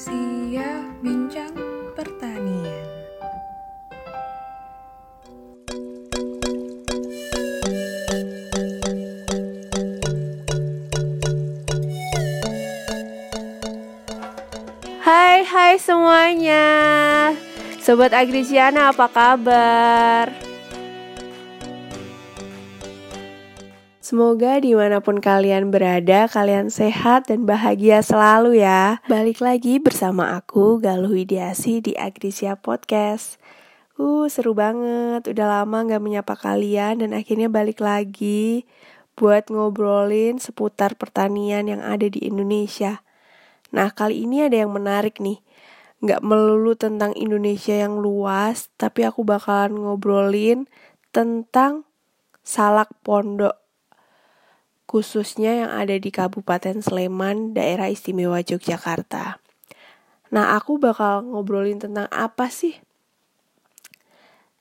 Agrisia Bincang Pertanian. Hai hai semuanya Sobat Agrisiana apa kabar? Semoga di mana pun kalian berada, kalian sehat dan bahagia selalu ya. Balik lagi bersama aku, Galuh Widiasi di Agrisia Podcast. Uh, seru banget. Udah lama gak menyapa kalian dan akhirnya balik lagi buat ngobrolin seputar pertanian yang ada di Indonesia. Nah, kali ini ada yang menarik nih. Gak melulu tentang Indonesia yang luas, tapi aku bakalan ngobrolin tentang salak pondok khususnya yang ada di Kabupaten Sleman, daerah istimewa Yogyakarta. Nah, aku bakal ngobrolin tentang apa sih?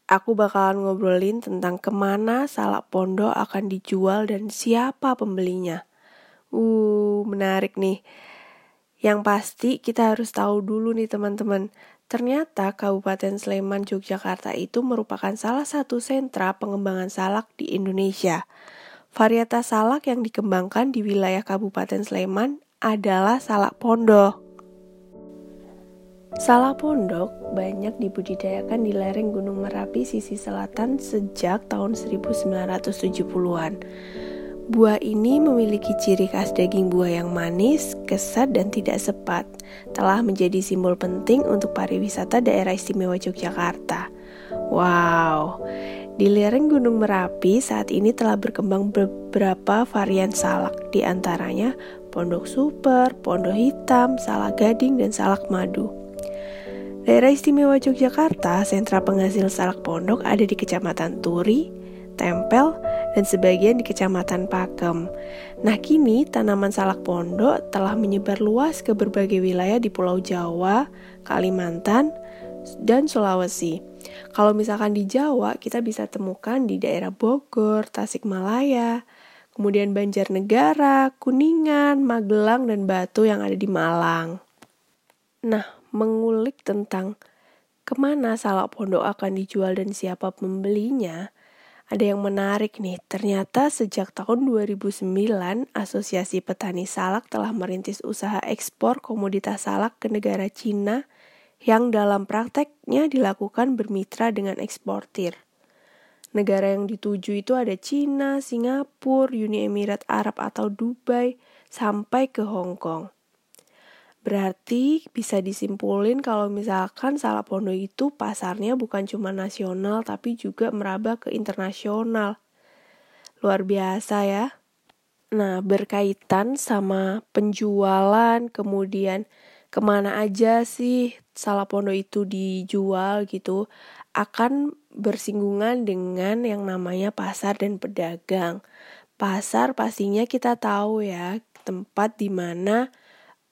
Aku bakalan ngobrolin tentang ke mana salak pondok akan dijual dan siapa pembelinya. Uh, menarik nih. Yang pasti kita harus tahu dulu nih teman-teman. Ternyata Kabupaten Sleman, Yogyakarta itu merupakan salah satu sentra pengembangan salak di Indonesia. Varietas salak yang dikembangkan di wilayah Kabupaten Sleman adalah salak pondok. Salak pondok banyak dibudidayakan di lereng Gunung Merapi sisi selatan sejak tahun 1970-an. Buah ini memiliki ciri khas daging buah yang manis, kesat, dan tidak sepat. Telah menjadi simbol penting untuk pariwisata daerah istimewa Yogyakarta. Wow, di lereng Gunung Merapi saat ini telah berkembang beberapa varian salak, di antaranya pondok super, pondok hitam, salak gading, dan salak madu. Daerah istimewa Yogyakarta, sentra penghasil salak pondok ada di Kecamatan Turi, Tempel, dan sebagian di Kecamatan Pakem. Nah kini tanaman salak pondok telah menyebar luas ke berbagai wilayah di Pulau Jawa, Kalimantan, dan Sulawesi. Kalau misalkan di Jawa, kita bisa temukan di daerah Bogor, Tasikmalaya, kemudian Banjarnegara, Kuningan, Magelang, dan Batu yang ada di Malang. Nah, mengulik tentang ke mana salak pondok akan dijual dan siapa pembelinya, ada yang menarik nih. Ternyata sejak tahun 2009, Asosiasi Petani Salak telah merintis usaha ekspor komoditas salak ke negara Cina yang dalam prakteknya dilakukan bermitra dengan eksportir. Negara yang dituju itu ada Cina, Singapura, Uni Emirat Arab atau Dubai, sampai ke Hong Kong. Berarti bisa disimpulin kalau misalkan salah pondok itu pasarnya bukan cuma nasional tapi juga meraba ke internasional. Luar biasa ya. Nah, berkaitan sama penjualan, kemudian ke mana aja sih salah pondok itu dijual gitu akan bersinggungan dengan yang namanya pasar dan pedagang. Pasar pastinya kita tahu ya tempat di mana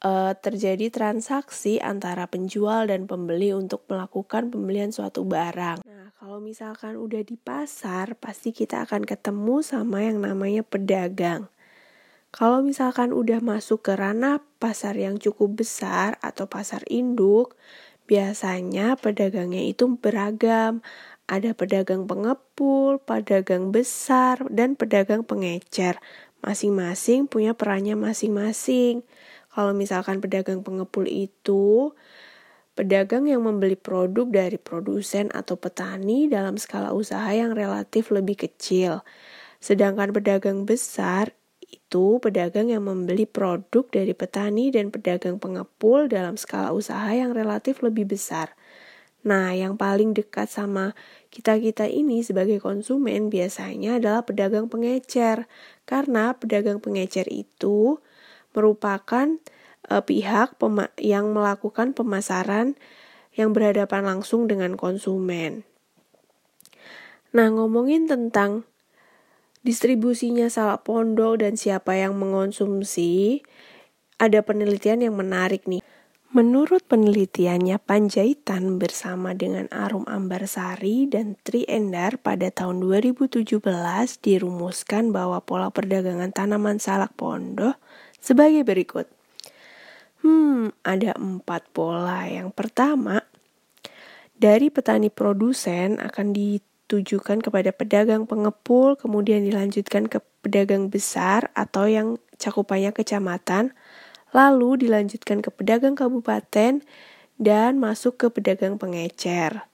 uh, terjadi transaksi antara penjual dan pembeli untuk melakukan pembelian suatu barang. Nah, kalau misalkan udah di pasar, pasti kita akan ketemu sama yang namanya pedagang. Kalau misalkan udah masuk ke ranah pasar yang cukup besar atau pasar induk, biasanya pedagangnya itu beragam. Ada pedagang pengepul, pedagang besar, dan pedagang pengecer. Masing-masing punya perannya masing-masing. Kalau misalkan pedagang pengepul itu pedagang yang membeli produk dari produsen atau petani dalam skala usaha yang relatif lebih kecil. Sedangkan pedagang besar itu pedagang yang membeli produk dari petani dan pedagang pengepul dalam skala usaha yang relatif lebih besar. Nah, yang paling dekat sama kita-kita ini sebagai konsumen biasanya adalah pedagang pengecer. Karena pedagang pengecer itu merupakan uh, pihak yang melakukan pemasaran yang berhadapan langsung dengan konsumen. Nah, ngomongin tentang distribusinya salak pondok dan siapa yang mengonsumsi, ada penelitian yang menarik nih. Menurut penelitiannya, Panjaitan bersama dengan Arum Ambarsari dan Tri Endar pada tahun 2017 dirumuskan bahwa pola perdagangan tanaman salak pondok sebagai berikut. Hmm, ada empat pola. Yang pertama, dari petani produsen akan ditujukan kepada pedagang pengepul, kemudian dilanjutkan ke pedagang besar atau yang cakupannya kecamatan, lalu dilanjutkan ke pedagang kabupaten, dan masuk ke pedagang pengecer.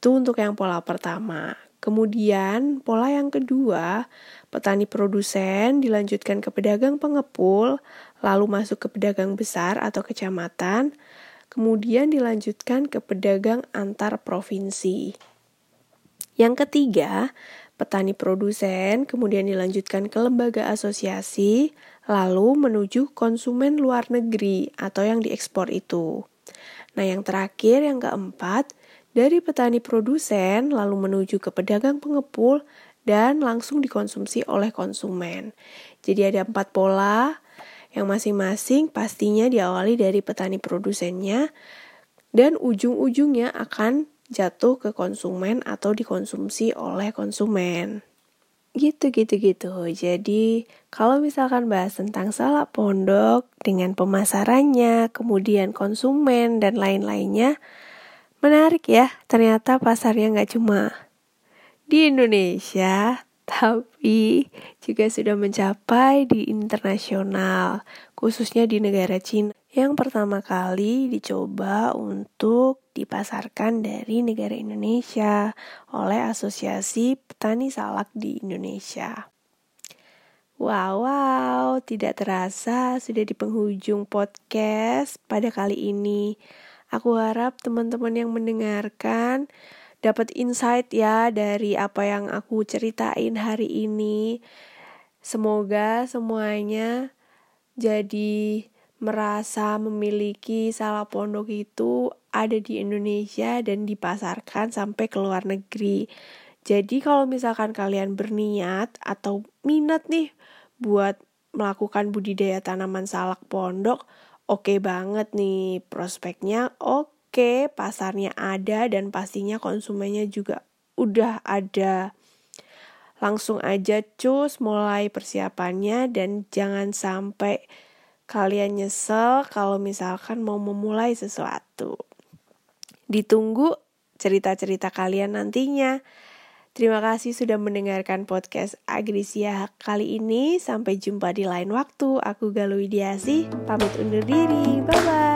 Itu untuk yang pola pertama. Kemudian, pola yang kedua, petani produsen dilanjutkan ke pedagang pengepul, lalu masuk ke pedagang besar atau kecamatan, kemudian dilanjutkan ke pedagang antar provinsi. Yang ketiga, petani produsen kemudian dilanjutkan ke lembaga asosiasi, lalu menuju konsumen luar negeri atau yang diekspor itu. Nah, yang terakhir, yang keempat, dari petani produsen lalu menuju ke pedagang pengepul dan langsung dikonsumsi oleh konsumen. Jadi ada empat pola yang masing-masing pastinya diawali dari petani produsennya dan ujung-ujungnya akan jatuh ke konsumen atau dikonsumsi oleh konsumen. Gitu gitu gitu. Jadi kalau misalkan bahas tentang salak pondok dengan pemasarannya, kemudian konsumen dan lain-lainnya, Menarik ya, ternyata pasarnya nggak cuma di Indonesia, tapi juga sudah mencapai di internasional, khususnya di negara Cina. Yang pertama kali dicoba untuk dipasarkan dari negara Indonesia oleh Asosiasi Petani Salak di Indonesia. Wow, wow, tidak terasa sudah di penghujung podcast pada kali ini. Aku harap teman-teman yang mendengarkan dapat insight ya dari apa yang aku ceritain hari ini. Semoga semuanya jadi merasa memiliki salah pondok itu ada di Indonesia dan dipasarkan sampai ke luar negeri. Jadi kalau misalkan kalian berniat atau minat nih buat melakukan budidaya tanaman salak pondok, oke okay banget nih prospeknya oke okay, pasarnya ada dan pastinya konsumennya juga udah ada langsung aja cus mulai persiapannya dan jangan sampai kalian nyesel kalau misalkan mau memulai sesuatu ditunggu cerita-cerita kalian nantinya Terima kasih sudah mendengarkan podcast Agrisia kali ini. Sampai jumpa di lain waktu. Aku Galuh Widiasi, pamit undur diri. Bye-bye.